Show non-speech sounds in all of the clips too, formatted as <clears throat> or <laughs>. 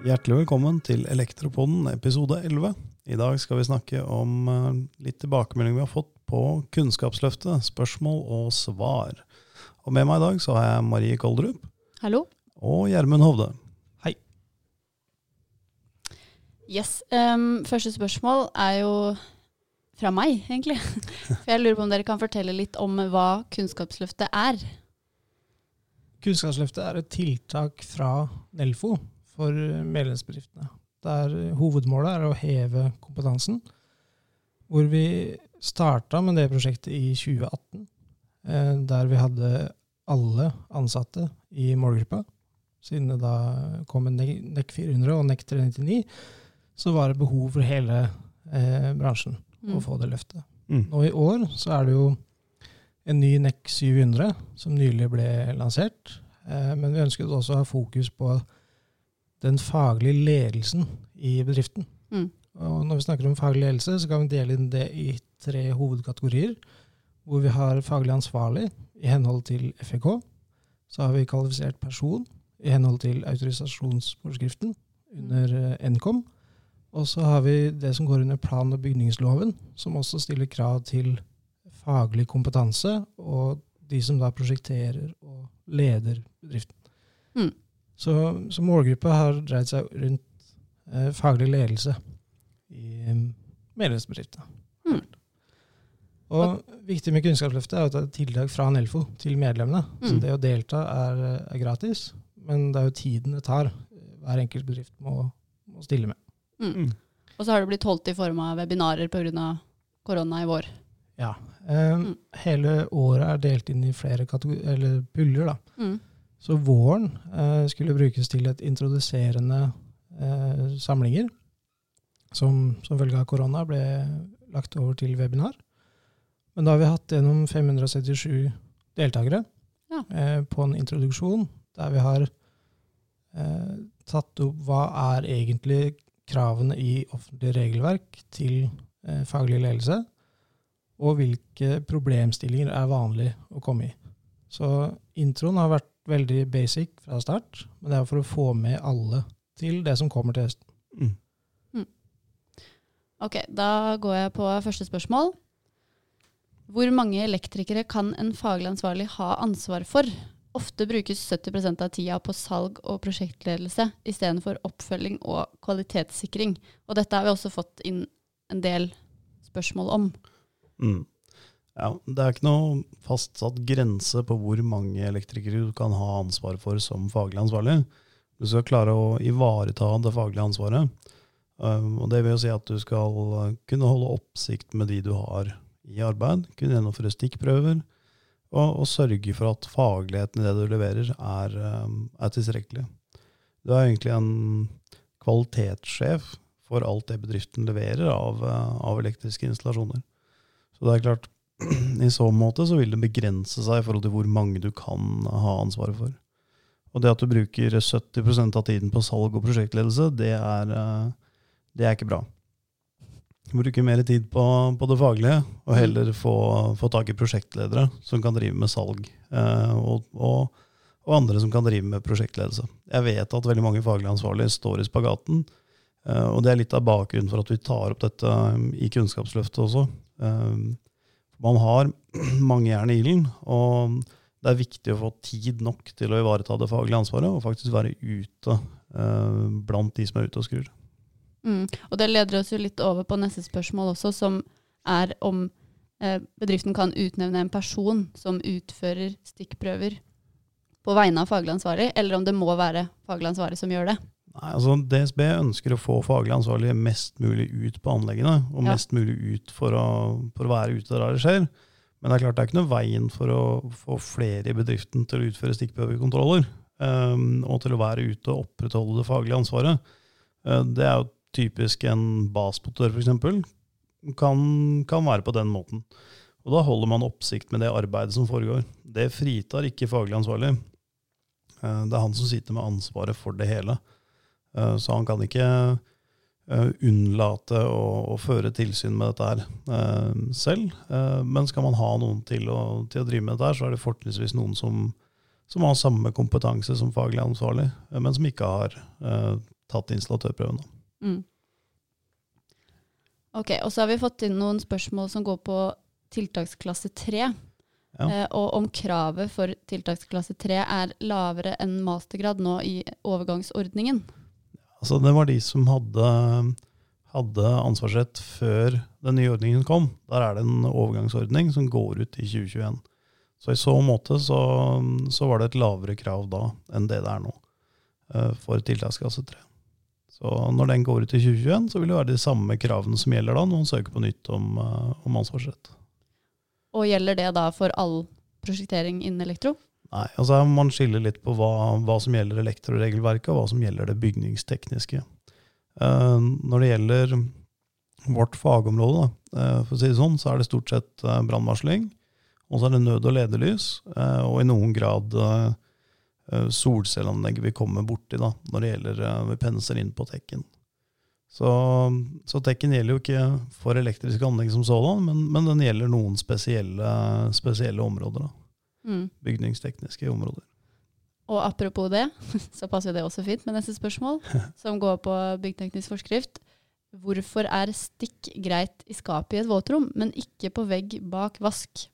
Hjertelig velkommen til Elektropoden episode 11. I dag skal vi snakke om eh, litt tilbakemelding vi har fått på Kunnskapsløftet, spørsmål og svar. Og med meg i dag så har jeg Marie Koldrup Hallo? og Gjermund Hovde. Yes. Um, første spørsmål er jo fra meg, egentlig. <laughs> For jeg lurer på om dere kan fortelle litt om hva Kunnskapsløftet er. Kunnskapsløftet er et tiltak fra Nelfo for medlemsbedriftene. Der hovedmålet er å heve kompetansen. Hvor vi starta med det prosjektet i 2018, eh, der vi hadde alle ansatte i målgruppa. Siden det da kom en NEC 400 og NEC 399, så var det behov for hele eh, bransjen å Mm. få det løftet. Mm. Nå i år så er det jo en ny NEC 700 som nylig ble lansert. Eh, men vi ønsket også å ha fokus på den faglige ledelsen i bedriften. Mm. Og når vi snakker om faglig ledelse, så kan vi dele inn det i tre hovedkategorier. Hvor vi har faglig ansvarlig i henhold til FEK. Så har vi kvalifisert person i henhold til autorisasjonsforskriften under eh, NKOM. Og så har vi det som går under plan- og bygningsloven, som også stiller krav til faglig kompetanse, og de som da prosjekterer og leder bedriften. Mm. Så, så målgruppa har dreid seg rundt eh, faglig ledelse i eh, medlemsbedriftene. Mm. Og viktig med Kunnskapsløftet er at det er tiltak fra Nelfo til medlemmene. Så Mm. det å delta er, er gratis, men det er jo tiden det tar hver enkelt bedrift må, må stille med. Mm. Mm. Og så har det blitt holdt i form av webinarer pga. korona i vår. Ja. Um, Mm. Hele året er delt inn i flere eller puller. da. Mm. Så våren uh, skulle brukes til et introduserende uh, samlinger, som som følge av korona ble lagt over til webinar. Men da har vi hatt gjennom 577 deltakere Ja. eh, på en introduksjon, der vi har eh, tatt opp hva er egentlig kravene i offentlig regelverk til eh, faglig ledelse, og hvilke problemstillinger er vanlig å komme i. Så introen har vært veldig basic fra start, men det er for å få med alle til det som kommer til høsten. Mm. Ok, da går jeg på første spørsmål. Hvor mange elektrikere kan en faglig ansvarlig ha ansvar for? Ofte brukes 70% av tida på salg og prosjektledelse istedenfor oppfølging og kvalitetssikring. Og dette har vi også fått inn en del spørsmål om. Mm. Ja, det er ikke noe fastsatt grense på hvor mange elektrikere du kan ha ansvar for som faglig ansvarlig. Du skal klare å ivareta det faglige ansvaret. Um, og det vil jo si at du skal kunne holde oppsikt med de du har i arbeid, kunne gjennomføre stikkprøver, og, og sørge for at fagligheten i det du leverer, er, um, er tilstrekkelig. Du er egentlig en kvalitetssjef for alt det bedriften leverer av, uh, av elektriske installasjoner. Så det er klart, <clears throat> i så måte så vil det begrense seg i forhold til hvor mange du kan ha ansvaret for. Og det at du bruker 70% av tiden på salg og prosjektledelse, det er, eh, det er ikke bra. Bruke mer tid på, på det faglige, og heller få, få tak i prosjektledere som kan drive med salg, eh, og, og, og andre som kan drive med prosjektledelse. Jeg vet at veldig mange faglig ansvarlige står i spagaten, eh, og det er litt av bakgrunnen for at vi tar opp dette i Kunnskapsløftet også. Eh, man har <clears throat> mange jern i ilden, og det er viktig å få tid nok til å ivareta det faglige ansvaret, og faktisk være ute eh, blant de som er ute og skrur. Mm. Og det leder oss jo litt over på neste spørsmål også, som er om eh, bedriften kan utnevne en person som utfører stikkprøver på vegne av faglig ansvarlig, eller om det må være faglig ansvarlig som gjør det. Nei, altså DSB ønsker å få faglig ansvarlige mest mulig ut på anleggene, og Ja. mest mulig ut for å, for å være ute der det skjer. Men det er klart det er ikke noe veien for å få flere i bedriften til å utføre stikkprøvekontroller, um, og til å være ute og opprettholde det faglige ansvaret. Uh, det er jo typisk en basmotor, f.eks., kan, kan være på den måten. Og da holder man oppsikt med det arbeidet som foregår. Det fritar ikke faglig ansvarlig. Uh, det er han som sitter med ansvaret for det hele. Eh, Så han kan ikke eh, unnlate å, å føre tilsyn med dette her eh, selv. Men skal man ha noen til å, til å drive med dette, her, så er det fortrinnsvis noen som, som har samme kompetanse som faglig ansvarlig, men som ikke har tatt installatørprøven. Mm. Ok, og så har vi fått inn noen spørsmål som går på tiltaksklasse 3. Ja. Eh, og om kravet for tiltaksklasse 3 er lavere enn mastergrad nå i overgangsordningen. Altså, det var de som hadde, hadde ansvarsrett før den nye ordningen kom. Der er det en overgangsordning som går ut i 2021. Så i så måte så, så var det et lavere krav da enn det det er nå eh, for tiltaksklasse 3. Så når den går ut i 2021, så vil det være de samme kravene som gjelder da når man søker på nytt om, eh, om ansvarsrett. Og gjelder det da for all prosjektering innen elektro? Nei, altså man skiller litt på hva, hva som gjelder elektroregelverket, og hva som gjelder det bygningstekniske. Uh, når det gjelder vårt fagområde, eh, for å si det sånn, så er det stort sett uh, brannvarsling. Og så er det nød- og ledelys, og i noen grad solcelleanlegg vi kommer borti da, når det gjelder vi penser inn på tekken. Så, så tekken gjelder jo ikke for elektriske anlegg som sådan, men, men den gjelder noen spesielle, spesielle områder. da Mm. bygningstekniske områder. Og apropos det, <laughs> så passer det også fint med neste spørsmål, <laughs> som går på byggteknisk forskrift. Hvorfor er stikk greit i skapet i et våtrom, men ikke på vegg bak vask?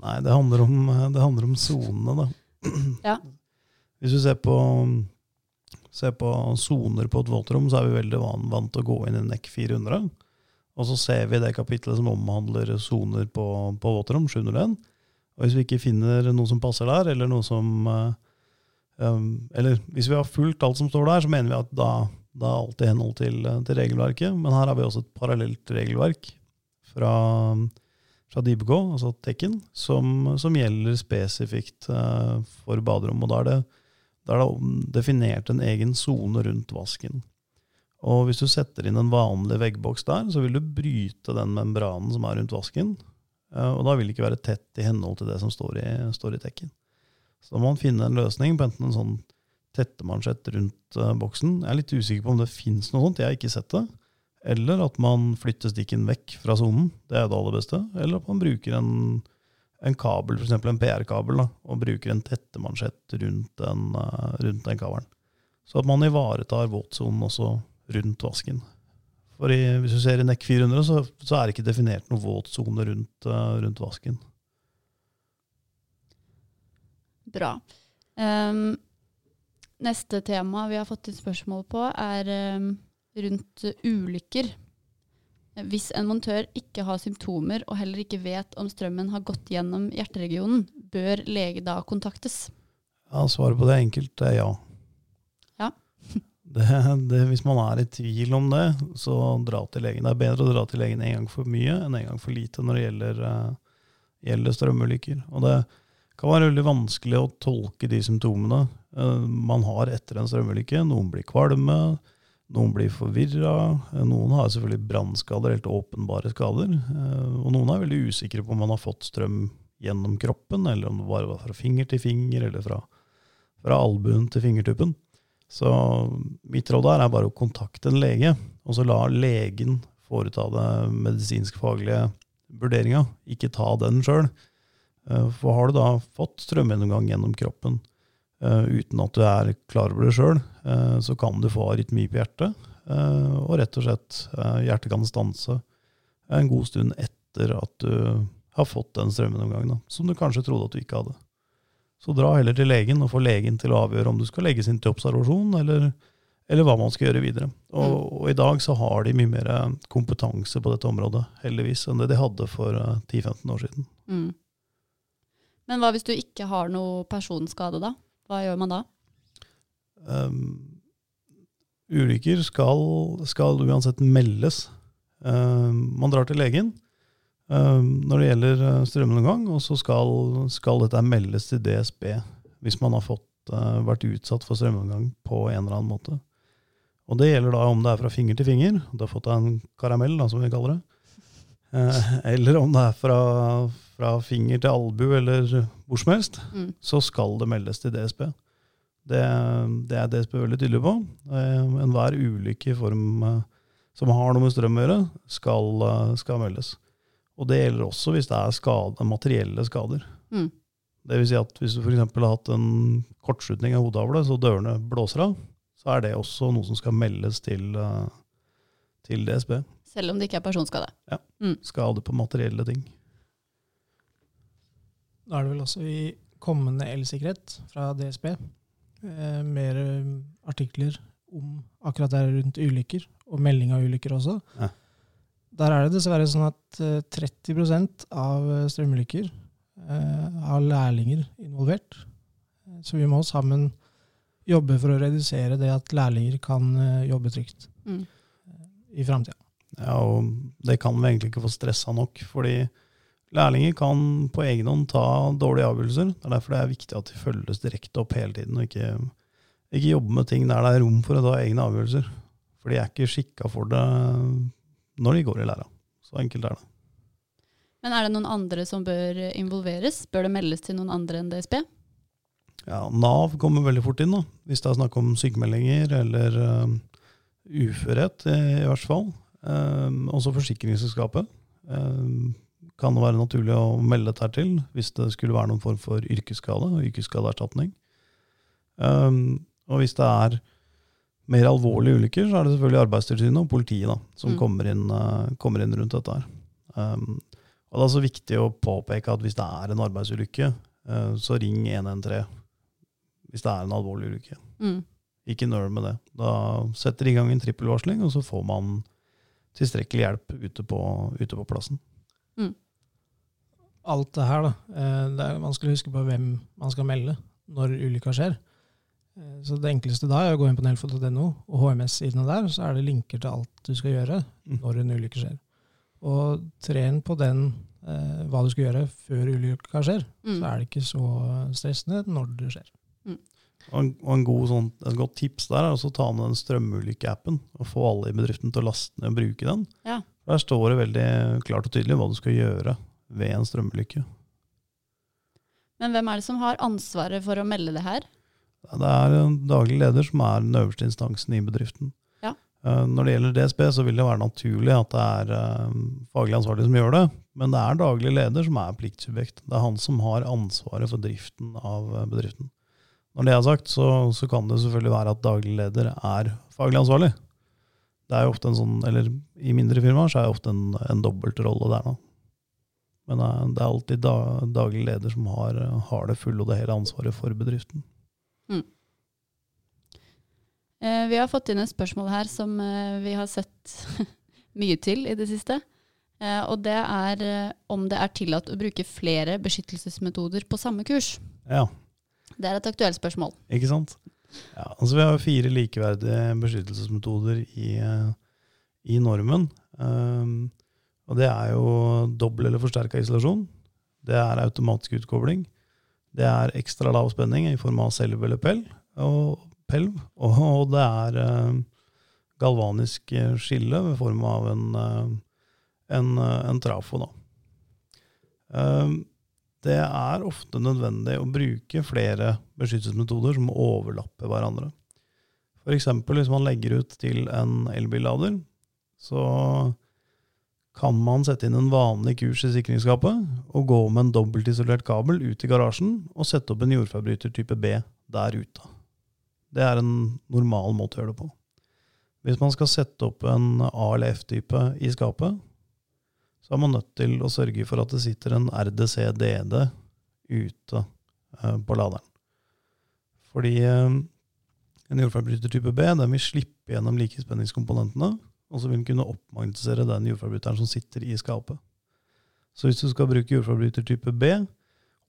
Nei, det handler om, det handler om sonene, da. <clears throat> Ja. Hvis du ser på, ser på soner på et våtrom, så er vi veldig van, vant til å gå inn i NEC 400. Og så ser vi det kapitlet som omhandler soner på, på våtrom, 701. Og hvis vi ikke finner noe som passer der, eller noe som eh, um, Eller hvis vi har fulgt alt som står der, så mener vi at da, da er alt i henhold til, til regelverket. Men her har vi også et parallelt regelverk fra, fra DIBK, altså Tekken, som, som gjelder spesifikt uh, for baderom. Og da er det, da er det definert en egen sone rundt vasken. Og hvis du setter inn en vanlig veggboks der, så vil du bryte den membranen som er rundt vasken. Eh, Og da vil det ikke være tett i henhold til det som står i, står i tekken. Så da må man finne en løsning på enten en sånn tettemansjett rundt eh, boksen. Jeg er litt usikker på om det fins noe sånt, jeg har ikke sett det. Eller at man flytter stikken vekk fra sonen. Det er det aller beste. Eller at man bruker en, en kabel, f.eks. en PR-kabel, og bruker en tettemansjett rundt den, eh, rundt den kabelen. Så at man ivaretar våtsonen også rundt vasken. For i, hvis du ser i NEC 400, så, så er det ikke definert noen våtsone rundt, eh, rundt vasken. Bra. Um, neste tema vi har fått inn spørsmål på, er um, rundt ulykker. Hvis en montør ikke har symptomer og heller ikke vet om strømmen har gått gjennom hjerteregionen, bør lege da kontaktes? Ja, Svaret på det er enkelt, det er ja. Ja. Det, det, hvis man er i tvil om det, så dra til legen. Det er bedre å dra til legen en gang for mye enn en gang for lite når det gjelder, uh, gjelder strømulykker. Og det kan være veldig vanskelig å tolke de symptomene uh, man har etter en strømulykke. Noen blir kvalme, noen blir forvirra. Noen har selvfølgelig brannskader, helt åpenbare skader. Uh, Og noen er veldig usikre på om man har fått strøm gjennom kroppen, eller om det bare var fra finger til finger, eller fra, fra albuen til fingertuppen. Så mitt råd der er bare å kontakte en lege, og så la legen foreta det medisinsk-faglige vurderinga. Ikke ta den sjøl. For har du da fått strømgjennomgang gjennom kroppen eh, uten at du er klar over det sjøl, så kan du få arytmi på hjertet. eh, Og rett og slett eh, hjertet kan stanse en god stund etter at du har fått den strømgjennomgangen, som du kanskje trodde at du ikke hadde. Så dra heller til legen og få legen til å avgjøre om du skal legges inn til observasjon, eller, eller hva man skal gjøre videre. Og, og i dag så har de mye mer kompetanse på dette området, heldigvis, enn det de hadde for eh, 10-15 år siden. Mm. Men hva hvis du ikke har noe personskade, da? Hva gjør man da? Um, ulykker skal, skal uansett meldes. Um, man drar til legen når det gjelder uh, strømgjennomgang, og så skal, skal dette meldes til DSB hvis man har fått, uh, vært utsatt for strømgjennomgang på en eller annen måte. Og det gjelder da om det er fra finger til finger, du har fått deg en karamell, da, som vi kaller det. Uh, <laughs> eller om det er fra, fra finger til albu eller hvor som helst, Mm. så skal det meldes til DSB. Det, det er DSB veldig tydelig på. Eh, Enhver ulykke i form eh, som har noe med strøm å gjøre, skal, eh, skal meldes. Og det gjelder også hvis det er skade, materielle skader. Mm. Det vil si at hvis du f.eks. har hatt en kortslutning av hodeavlet, så dørene blåser av, så er det også noe som skal meldes til, eh, til DSB. Selv om det ikke er personskade. Ja, Skade på materielle ting. Da er det vel også i kommende elsikkerhet fra DSB eh, mer artikler om akkurat det rundt ulykker, og melding av ulykker også. Ja. Der er det dessverre sånn at eh, 30 av eh, strømulykker eh, har lærlinger involvert. Eh, Så vi må sammen jobbe for å redusere det at lærlinger kan eh, jobbe trygt Mm. i framtida. Ja, og det kan vi egentlig ikke få stressa nok, fordi lærlinger kan på egen hånd ta dårlige avgjørelser. Det er derfor det er viktig at de følges direkte opp hele tiden, og ikke, ikke jobbe med ting der det er rom for å ta egne avgjørelser. For de er ikke skikka for det når de går i læra. Så enkelt er det. Men er det noen andre som bør involveres? Bør det meldes til noen andre enn DSB? Ja, Nav kommer veldig fort inn, da, hvis det er snakk om sykemeldinger eller eh, uførhet, i, i hvert fall. Um, også forsikringsselskapet. Um, kan det være naturlig å melde dette til hvis det skulle være noen form for yrkesskade og yrkesskadeerstatning. Um, og hvis det er mer alvorlige ulykker, så er det selvfølgelig Arbeidstilsynet og politiet da, som Mm. kommer, inn, eh, kommer inn rundt dette her. Um, og det er også viktig å påpeke at hvis det er en arbeidsulykke, uh, så ring 113 hvis det er en alvorlig ulykke. Mm. Ikke nøl med det. Da setter de i gang en trippelvarsling, og så får man tilstrekkelig hjelp ute på, ute på plassen. alt det her, da. eh, Det er vanskelig å huske på hvem man skal melde når ulykka skjer. Eh, Så det enkleste da er å gå inn på nelfo.no, og HMS-sidene der, så er det linker til alt du skal gjøre Mm. når en ulykke skjer. Og tren på den eh, hva du skal gjøre før ulykka skjer, Mm. så er det ikke så stressende når det skjer. Og en, og en god, sånn, et godt tips der er å ta ned den strømulykkeappen og få alle i bedriften til å laste ned og bruke den. Ja. Der står det veldig klart og tydelig hva du skal gjøre ved en strømulykke. Men hvem er det som har ansvaret for å melde det her? Det er en daglig leder som er den øverste instansen i bedriften. Ja. Eh, Når det gjelder DSB, så vil det være naturlig at det er eh, faglig ansvarlig som gjør det, men det er daglig leder som er pliktsubjekt. Det er han som har ansvaret for driften av eh, bedriften. Når det er sagt, så, så kan det selvfølgelig være at daglig leder er faglig ansvarlig. Det er jo ofte en sånn, eller I mindre firmaer så er det ofte en, en dobbeltrolle der. nå. Men det er alltid da, daglig leder som har, har det fulle og det hele ansvaret for bedriften. Eh, vi har fått inn et spørsmål her som eh, vi har sett <laughs> mye til i det siste. Eh, og det er om det er tillatt å bruke flere beskyttelsesmetoder på samme kurs. Ja. Det er et aktuelt spørsmål. Ikke sant? Ja, altså Vi har fire likeverdige beskyttelsesmetoder i, i normen. Um, og det er jo dobbel eller forsterka isolasjon. Det er automatisk utkobling. Det er ekstra lav spenning i form av selv eller pelv. Og, pelv, <laughs> og, det er eh, galvanisk eh, skille ved form av en, eh, en, en trafo. Da. Det er ofte nødvendig å bruke flere beskyttelsesmetoder som overlapper hverandre. F.eks. hvis man legger ut til en elbillader, så kan man sette inn en vanlig kurs i sikringsskapet og gå med en dobbeltisolert kabel ut i garasjen og sette opp en jordforbryter type B der ute. Det er en normal måte å gjøre det på. Hvis man skal sette opp en A- eller F-type i skapet, så er man nødt til å sørge for at det sitter en RDC-DD ute eh, på laderen. Fordi eh, en jordforbryter type B den vil slippe gjennom likespenningskomponentene, og så vil den kunne oppmagnetisere den jordforbryteren som sitter i skapet. Så hvis du skal bruke jordforbryter type B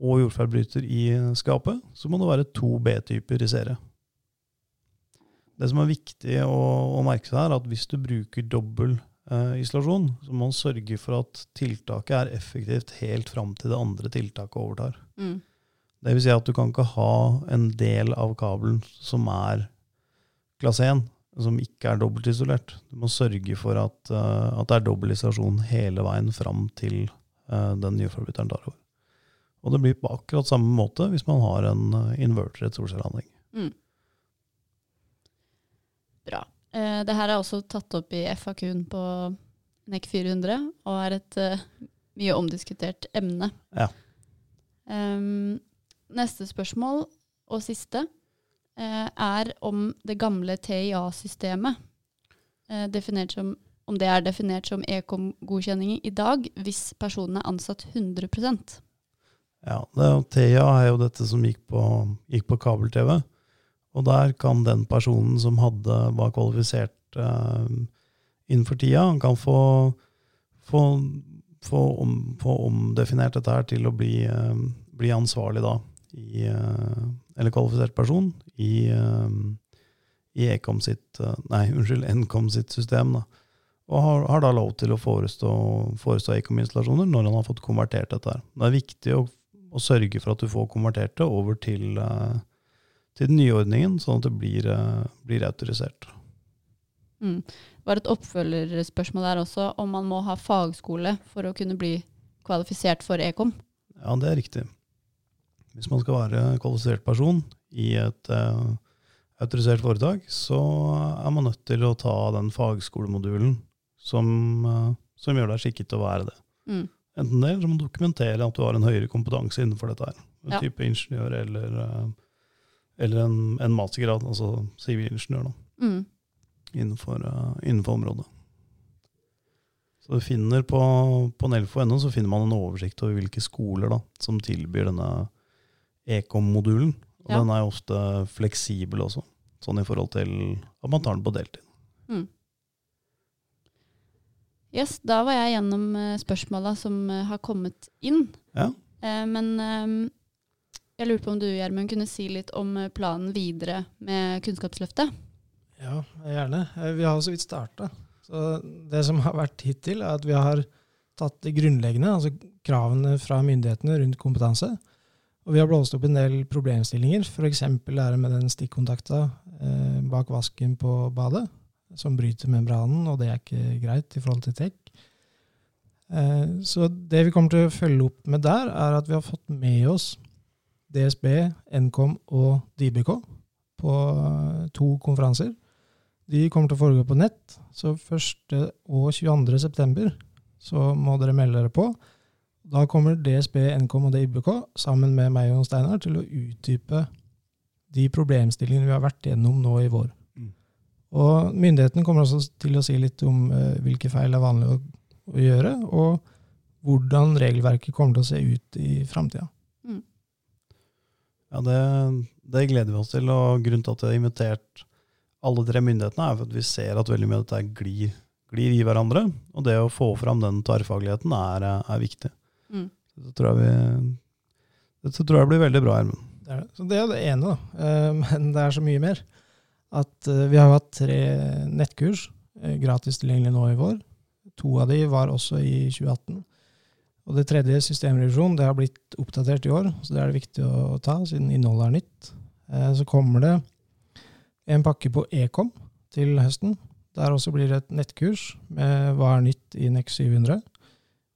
og jordforbryter i skapet, så må det være to B-typer i serie. Det som er viktig å, å merke seg, er at hvis du bruker dobbel eh, isolasjon, så må man sørge for at tiltaket er effektivt helt fram til det andre tiltaket overtar. Mm. Det vil si at du kan ikke ha en del av kabelen som er klasse 1, som ikke er dobbeltisolert. Du må sørge for at, eh, at det er dobbel isolasjon hele veien fram til eh, den jordforbryteren tar over. Og det blir på akkurat samme måte hvis man har en uh, inverter i et solcelleanlegg. Mm. Bra. Eh, det her er også tatt opp i FAQ-en på NEC 400, og er et eh, mye omdiskutert emne. Ja. Um, Neste spørsmål, og siste, eh, er om det gamle TIA-systemet, eh, om det er definert som ekom-godkjenning i dag, hvis personen er ansatt 100% Ja, jo- er jo dette som gikk på, gikk på kabel-TV. Og der kan den personen som hadde, var kvalifisert eh, innenfor tida, han kan få, få, få, om, få omdefinert dette her til å bli, eh, bli ansvarlig da, i, eh, eller kvalifisert person, i, eh, i Ekom sitt, eh, nei, <laughs> unnskyld, Nkom sitt system. da. Og har, har da lov til å forestå, forestå Ekom-installasjoner når han har fått konvertert dette. her. Det er viktig å, å sørge for at du får konvertert det over til, eh, til den nye ordningen, sånn at det blir, eh, blir autorisert. Mm. Bare et oppfølgerspørsmål der også, om man må ha fagskole for å kunne bli kvalifisert for ekom. Ja, det er riktig. Hvis man skal være kvalifisert person i et uh, autorisert foretak, så er man nødt til å ta den fagskolemodulen som, uh, som gjør deg skikket til å være det. Mm. Enten det, eller så må du dokumentere at du har en høyere kompetanse innenfor dette her. En Ja. type ingeniør eller, eh, eller en, en mastergrad, altså sivilingeniør, da, Mm. innenfor, innenfor området. Så du finner på, på Nelfo.no så finner man en oversikt over hvilke skoler da, som tilbyr denne Ekom-modulen. Og Ja. den er jo ofte fleksibel også, sånn i forhold til at man tar den på deltid. Mm. Yes, da var jeg gjennom eh, spørsmåla som eh, har kommet inn. Ja. Eh, men jeg lurte på om du, Gjermund, kunne si litt om planen videre med Kunnskapsløftet? Ja, gjerne. Vi har så vidt starta. Så det som har vært hittil, er at vi har tatt det grunnleggende, altså kravene fra myndighetene rundt kompetanse. Og vi har blåst opp en del problemstillinger, f.eks. det med den stikkontakta eh, bak vasken på badet, som bryter membranen, og det er ikke greit i forhold til tech. Eh, så det vi kommer til å følge opp med der, er at vi har fått med oss DSB, Nkom og DBK på eh, to konferanser. De kommer til å foregå på nett, så 1. og 22. september så må dere melde dere på. Da kommer DSB, Nkom og DIBK sammen med meg og Steinar til å utdype de problemstillingene vi har vært gjennom nå i vår. Mm. Og myndigheten kommer også til å si litt om eh, hvilke feil er vanlig å, å gjøre, og hvordan regelverket kommer til å se ut i framtida. Ja, det, det gleder vi oss til, og grunnen til at vi har invitert alle tre myndighetene, er for at vi ser at veldig mye av dette glir, glir i hverandre. Og det å få fram den tverrfagligheten er, er viktig. Mm. Så tror jeg, vi, det tror jeg blir veldig bra, Hermund. Det er, det. det er det ene, da. Eh, Men det er så mye mer. At eh, vi har hatt tre nettkurs eh, gratis tilgjengelig nå i vår. To av de var også i 2018. Og det tredje, systemrevisjon, det har blitt oppdatert i år, så det er det viktig å ta, siden innholdet er nytt. Eh, Så kommer det en pakke på Ekom til høsten. Der også blir det et nettkurs med hva er nytt i NEX 700.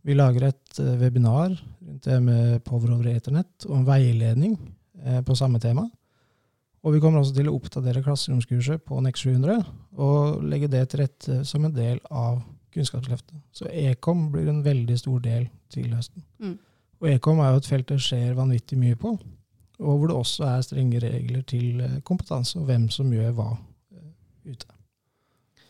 Vi lager et eh, webinar rundt det med Power over Ethernet og en veiledning eh, på samme tema. Og vi kommer også til å oppdatere klasseromskurset på NEX 700 og legge det til rette som en del av Kunnskapsløftet. Så Ekom blir en veldig stor del til høsten. Mm. Og Ekom er jo et felt det skjer vanvittig mye på, og hvor det også er strenge regler til eh, kompetanse og hvem som gjør hva ute.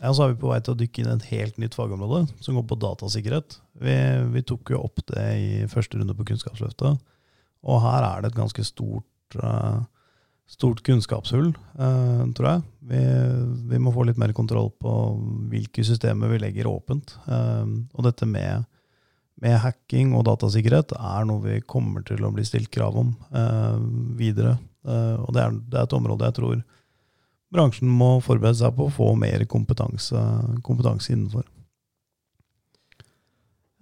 Ja, så er vi på vei til å dykke inn et helt nytt fagområde, som går på datasikkerhet. Vi, vi tok jo opp det i første runde på Kunnskapsløftet, og her er det et ganske stort, eh, stort kunnskapshull, eh, tror jeg. Vi, vi må få litt mer kontroll på hvilke systemer vi legger åpent. Eh, og dette med, med hacking og datasikkerhet er noe vi kommer til å bli stilt krav om videre. Og det er, det er et område jeg tror bransjen må forberede seg på å få mer kompetanse, kompetanse innenfor.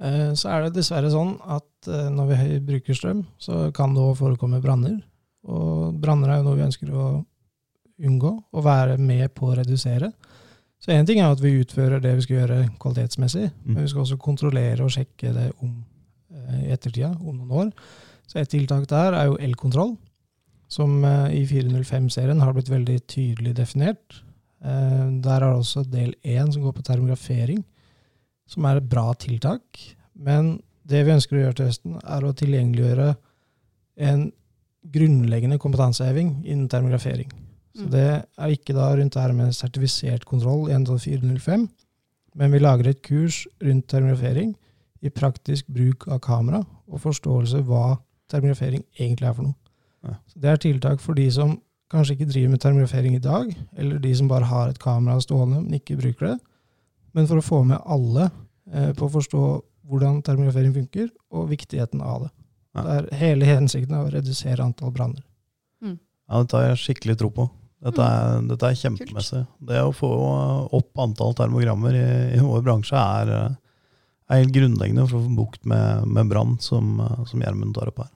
Eh, Så er det dessverre sånn at eh, når vi bruker strøm, så kan det òg forekomme branner. Og branner er jo noe vi ønsker å unngå, og være med på å redusere. Så én ting er at vi utfører det vi skal gjøre kvalitetsmessig, Mm. men vi skal også kontrollere og sjekke det om eh, i ettertida, om noen år. Så et tiltak der er jo elkontroll, som eh, i 405-serien har blitt veldig tydelig definert. Eh, Der er det også del én som går på termografering, som er et bra tiltak. Men det vi ønsker å gjøre til høsten, er å tilgjengeliggjøre en grunnleggende kompetanseheving innen termografering. Så Mm. det er ikke da rundt det her med sertifisert kontroll i NTO 405, men vi lager et kurs rundt termografering i praktisk bruk av kamera og forståelse hva termografering egentlig er for noe. Ja. Så det er tiltak for de som kanskje ikke driver med termografering i dag, eller de som bare har et kamera stående, men ikke bruker det. Men for å få med alle eh, på å forstå hvordan termografering funker, og viktigheten av det. Ja. Det er hele hensikten av å redusere antall branner. Ja, dette har jeg skikkelig tro på. Dette er, dette er kjempemessig. Det å få opp antall termogrammer i, i vår bransje er, eh, er helt grunnleggende for å få bukt med, med brann, som, eh, som Gjermund tar opp her.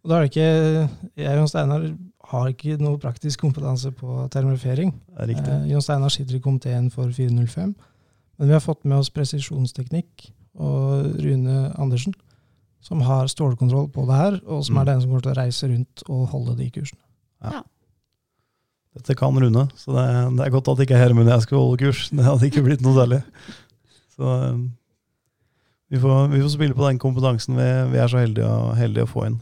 Og da er det ikke, Jeg og Steinar har ikke noe praktisk kompetanse på termorifering. Det er. Eh, Jon Steinar sitter i komiteen for 405, men vi har fått med oss presisjonsteknikk og Rune Andersen, som har stålkontroll på det her, og som Mm. er den som kommer til å reise rundt og holde de kursene. Dette kan Rune, så det, er- det er godt at ikke Hermund og jeg skulle holde kurs. Det hadde ikke blitt noe særlig. Så eh, vi får, vi får spille på den kompetansen vi, vi er så heldige, å- heldige å få inn.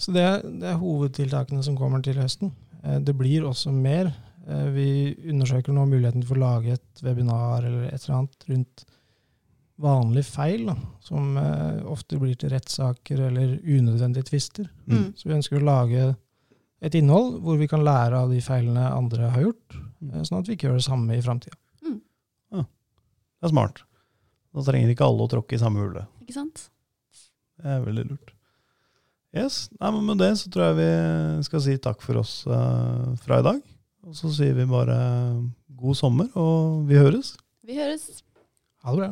Så det er, det er hovedtiltakene som kommer til høsten. Eh, Det blir også mer. Eh, Vi undersøker nå muligheten for å lage et webinar eller et eller annet rundt vanlige feil, da, som eh, ofte blir til rettssaker eller unødvendige tvister. Mm. Så vi ønsker å lage et innhold hvor vi kan lære av de feilene andre har gjort, eh, sånn at vi ikke gjør det samme i framtida. Det er smart. Da trenger ikke alle å tråkke i samme hullet. Ikke sant? Det er veldig lurt. Yes, Nei, men Med det så tror jeg vi skal si takk for oss uh, fra i dag. Og så sier vi bare god sommer, og vi høres. Vi høres. Ha det bra.